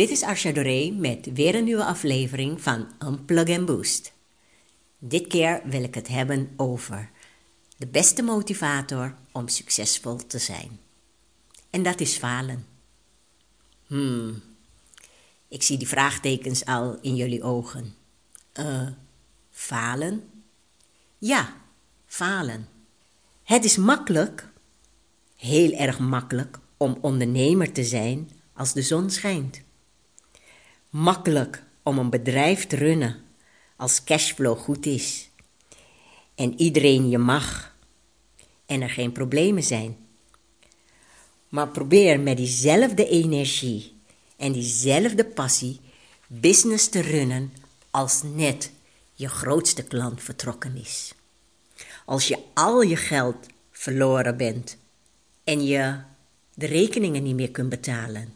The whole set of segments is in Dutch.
Dit is Arsha Doré met weer een nieuwe aflevering van Unplug and Boost. Dit keer wil ik het hebben over de beste motivator om succesvol te zijn. En dat is falen. Hmm, ik zie die vraagtekens al in jullie ogen. Eh, falen? Ja, falen. Het is makkelijk, heel erg makkelijk, om ondernemer te zijn als de zon schijnt. Makkelijk om een bedrijf te runnen als cashflow goed is. En iedereen je mag en er geen problemen zijn. Maar probeer met diezelfde energie en diezelfde passie business te runnen als net je grootste klant vertrokken is. Als je al je geld verloren bent en je de rekeningen niet meer kunt betalen,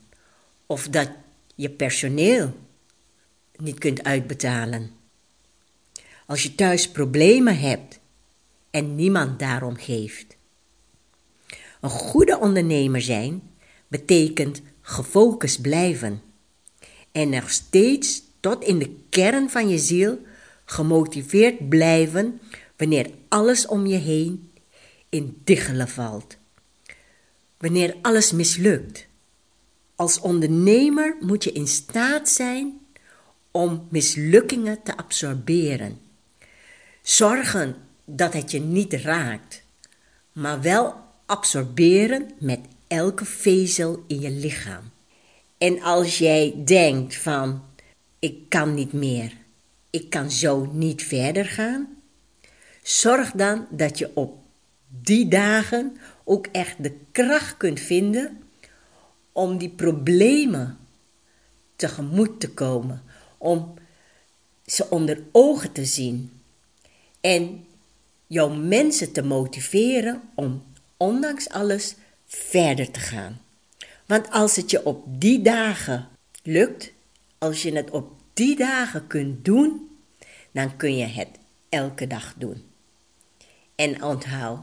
of dat je personeel niet kunt uitbetalen. Als je thuis problemen hebt en niemand daarom geeft. Een goede ondernemer zijn betekent gefocust blijven en nog steeds tot in de kern van je ziel gemotiveerd blijven wanneer alles om je heen in diggelen valt. Wanneer alles mislukt. Als ondernemer moet je in staat zijn om mislukkingen te absorberen. Zorgen dat het je niet raakt, maar wel absorberen met elke vezel in je lichaam. En als jij denkt van ik kan niet meer, ik kan zo niet verder gaan, zorg dan dat je op die dagen ook echt de kracht kunt vinden om die problemen tegemoet te komen, om ze onder ogen te zien en jouw mensen te motiveren om ondanks alles verder te gaan. Want als het je op die dagen lukt, als je het op die dagen kunt doen, dan kun je het elke dag doen. En onthoud,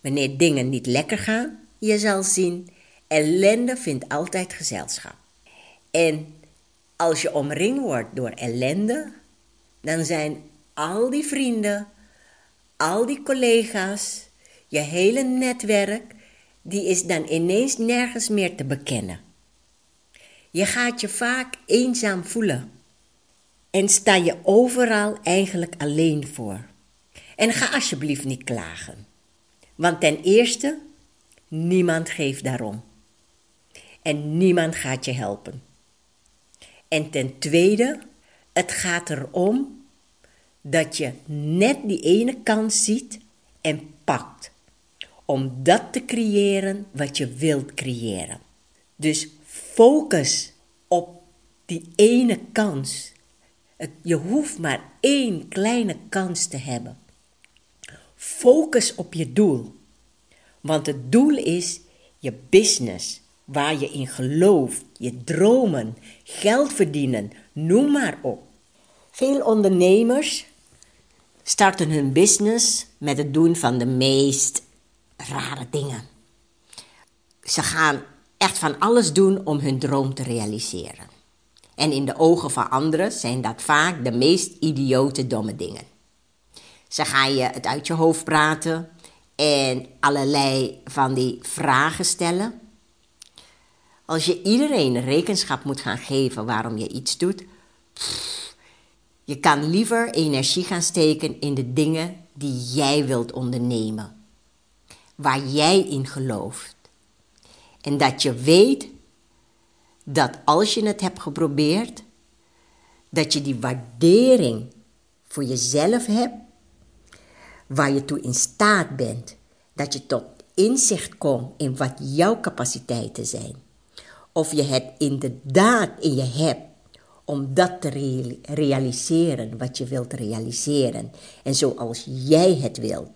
wanneer dingen niet lekker gaan, je zal zien, ellende vindt altijd gezelschap. En als je omringd wordt door ellende, dan zijn al die vrienden, al die collega's, je hele netwerk, die is dan ineens nergens meer te bekennen. Je gaat je vaak eenzaam voelen en sta je overal eigenlijk alleen voor. En ga alsjeblieft niet klagen. Want ten eerste, niemand geeft daarom. En niemand gaat je helpen. En ten tweede, het gaat erom dat je net die ene kans ziet en pakt. Om dat te creëren wat je wilt creëren. Dus focus op die ene kans. je hoeft maar één kleine kans te hebben. Focus op je doel. Want het doel is je business, waar je in gelooft, je dromen, geld verdienen, noem maar op. Veel ondernemers starten hun business met het doen van de meest rare dingen. Ze gaan echt van alles doen om hun droom te realiseren. En in de ogen van anderen zijn dat vaak de meest idiote domme dingen. Ze gaan je het uit je hoofd praten en allerlei van die vragen stellen. Als je iedereen rekenschap moet gaan geven waarom je iets doet, je kan liever energie gaan steken in de dingen die jij wilt ondernemen, waar jij in gelooft. En dat je weet dat als je het hebt geprobeerd, dat je die waardering voor jezelf hebt, waar je toe in staat bent, dat je tot inzicht komt in wat jouw capaciteiten zijn. Of je het inderdaad in je hebt om dat te realiseren wat je wilt realiseren en zoals jij het wilt.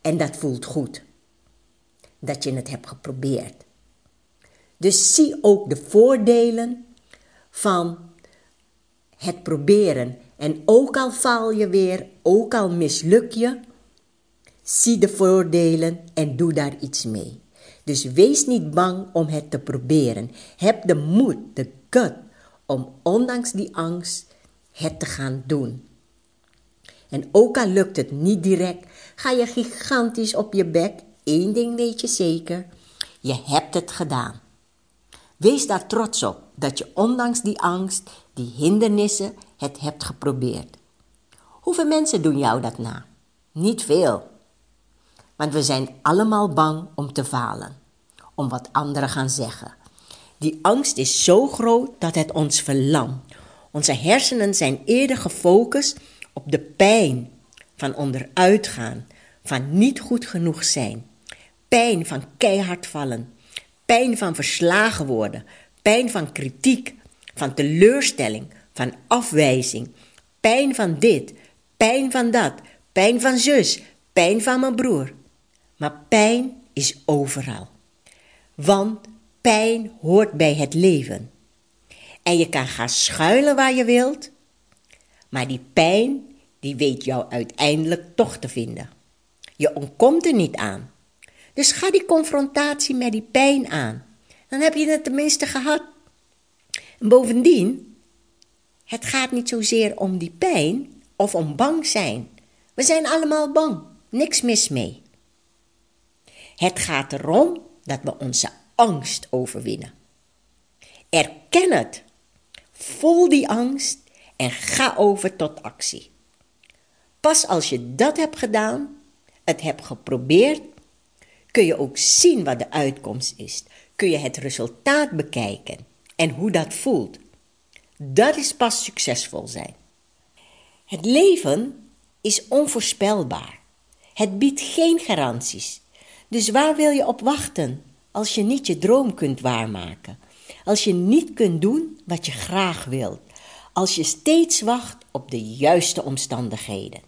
En dat voelt goed. Dat je het hebt geprobeerd. Dus zie ook de voordelen van het proberen. En ook al faal je weer, ook al misluk je, zie de voordelen en doe daar iets mee. Dus wees niet bang om het te proberen. Heb de moed, de gut, om ondanks die angst het te gaan doen. En ook al lukt het niet direct, ga je gigantisch op je bek. Eén ding weet je zeker: je hebt het gedaan. Wees daar trots op dat je ondanks die angst, die hindernissen, het hebt geprobeerd. Hoeveel mensen doen jou dat na? Niet veel. Want we zijn allemaal bang om te falen, om wat anderen gaan zeggen. Die angst is zo groot dat het ons verlamt. Onze hersenen zijn eerder gefocust op de pijn van onderuitgaan, van niet goed genoeg zijn, pijn van keihard vallen, pijn van verslagen worden, pijn van kritiek, van teleurstelling, van afwijzing, pijn van dit, pijn van dat, pijn van zus, pijn van mijn broer. Maar pijn is overal. Want pijn hoort bij het leven. En je kan gaan schuilen waar je wilt, maar die pijn, die weet jou uiteindelijk toch te vinden. Je ontkomt er niet aan. Dus ga die confrontatie met die pijn aan. Dan heb je het tenminste gehad. En bovendien, het gaat niet zozeer om die pijn of om bang zijn. We zijn allemaal bang, niks mis mee. Het gaat erom dat we onze angst overwinnen. Erken het. Voel die angst en ga over tot actie. Pas als je dat hebt gedaan, het hebt geprobeerd, kun je ook zien wat de uitkomst is. Kun je het resultaat bekijken en hoe dat voelt. Dat is pas succesvol zijn. Het leven is onvoorspelbaar. Het biedt geen garanties. Dus waar wil je op wachten als je niet je droom kunt waarmaken? Als je niet kunt doen wat je graag wilt? Als je steeds wacht op de juiste omstandigheden?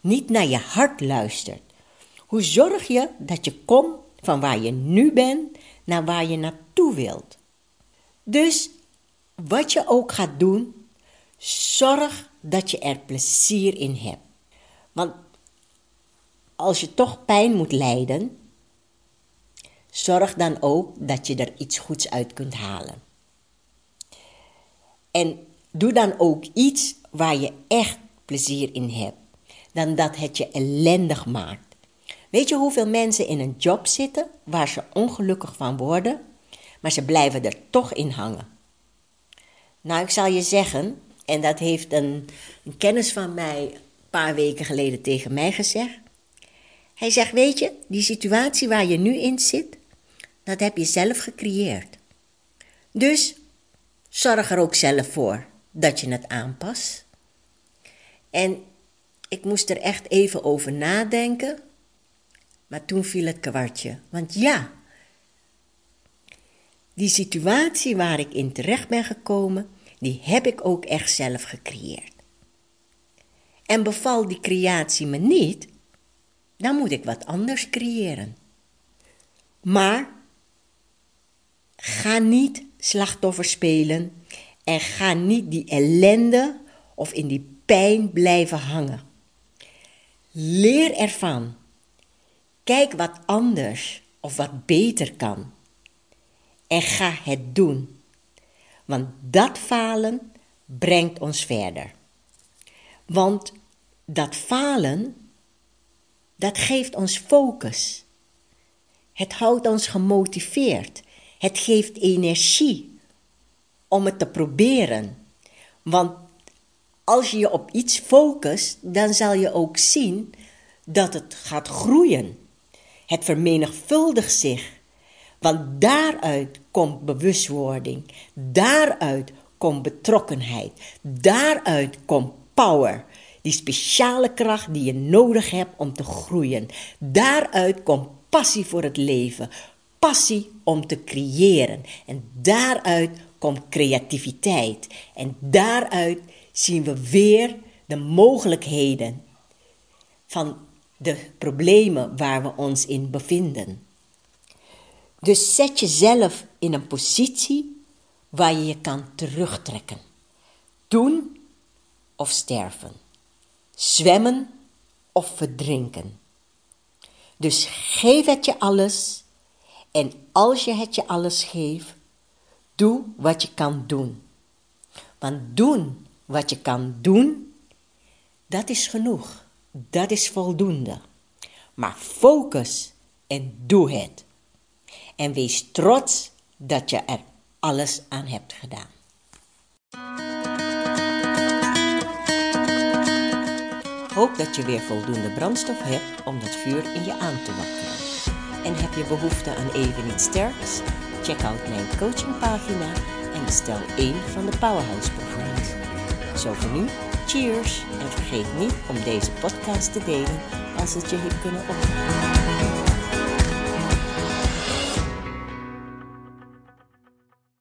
Niet naar je hart luistert. Hoe zorg je dat je komt van waar je nu bent naar waar je naartoe wilt? Dus wat je ook gaat doen, zorg dat je er plezier in hebt. Want als je toch pijn moet lijden, zorg dan ook dat je er iets goeds uit kunt halen. En doe dan ook iets waar je echt plezier in hebt, dan dat het je ellendig maakt. Weet je hoeveel mensen in een job zitten waar ze ongelukkig van worden, maar ze blijven er toch in hangen? Nou, ik zal je zeggen, en dat heeft een, een kennis van mij een paar weken geleden tegen mij gezegd. Hij zegt: Weet je, die situatie waar je nu in zit, dat heb je zelf gecreëerd. Dus zorg er ook zelf voor dat je het aanpast. En ik moest er echt even over nadenken, maar toen viel het kwartje. Want ja, die situatie waar ik in terecht ben gekomen, die heb ik ook echt zelf gecreëerd. En beval die creatie me niet, dan moet ik wat anders creëren. Maar Ga niet slachtoffer spelen en ga niet die ellende of in die pijn blijven hangen. Leer ervan. Kijk wat anders of wat beter kan. En ga het doen. Want dat falen brengt ons verder. Want dat falen, dat geeft ons focus. Het houdt ons gemotiveerd. Het geeft energie om het te proberen. Want als je je op iets focust, dan zal je ook zien dat het gaat groeien. Het vermenigvuldigt zich. Want daaruit komt bewustwording. Daaruit komt betrokkenheid. Daaruit komt power. Die speciale kracht die je nodig hebt om te groeien. Daaruit komt passie voor het leven passie om te creëren. En daaruit komt creativiteit. En daaruit zien we weer de mogelijkheden van de problemen waar we ons in bevinden. Dus zet jezelf in een positie waar je je kan terugtrekken. Doen of sterven. Zwemmen of verdrinken. Dus geef het je alles en als je het je alles geeft, doe wat je kan doen. Want doen wat je kan doen, dat is genoeg. Dat is voldoende. Maar focus en doe het. En wees trots dat je er alles aan hebt gedaan. Hoop dat je weer voldoende brandstof hebt om dat vuur in je aan te wakkeren. En heb je behoefte aan even iets sterks? Check out mijn coachingpagina en bestel één van de Powerhouse programma's. Zo voor nu, cheers! En vergeet niet om deze podcast te delen als het je heeft kunnen opnemen.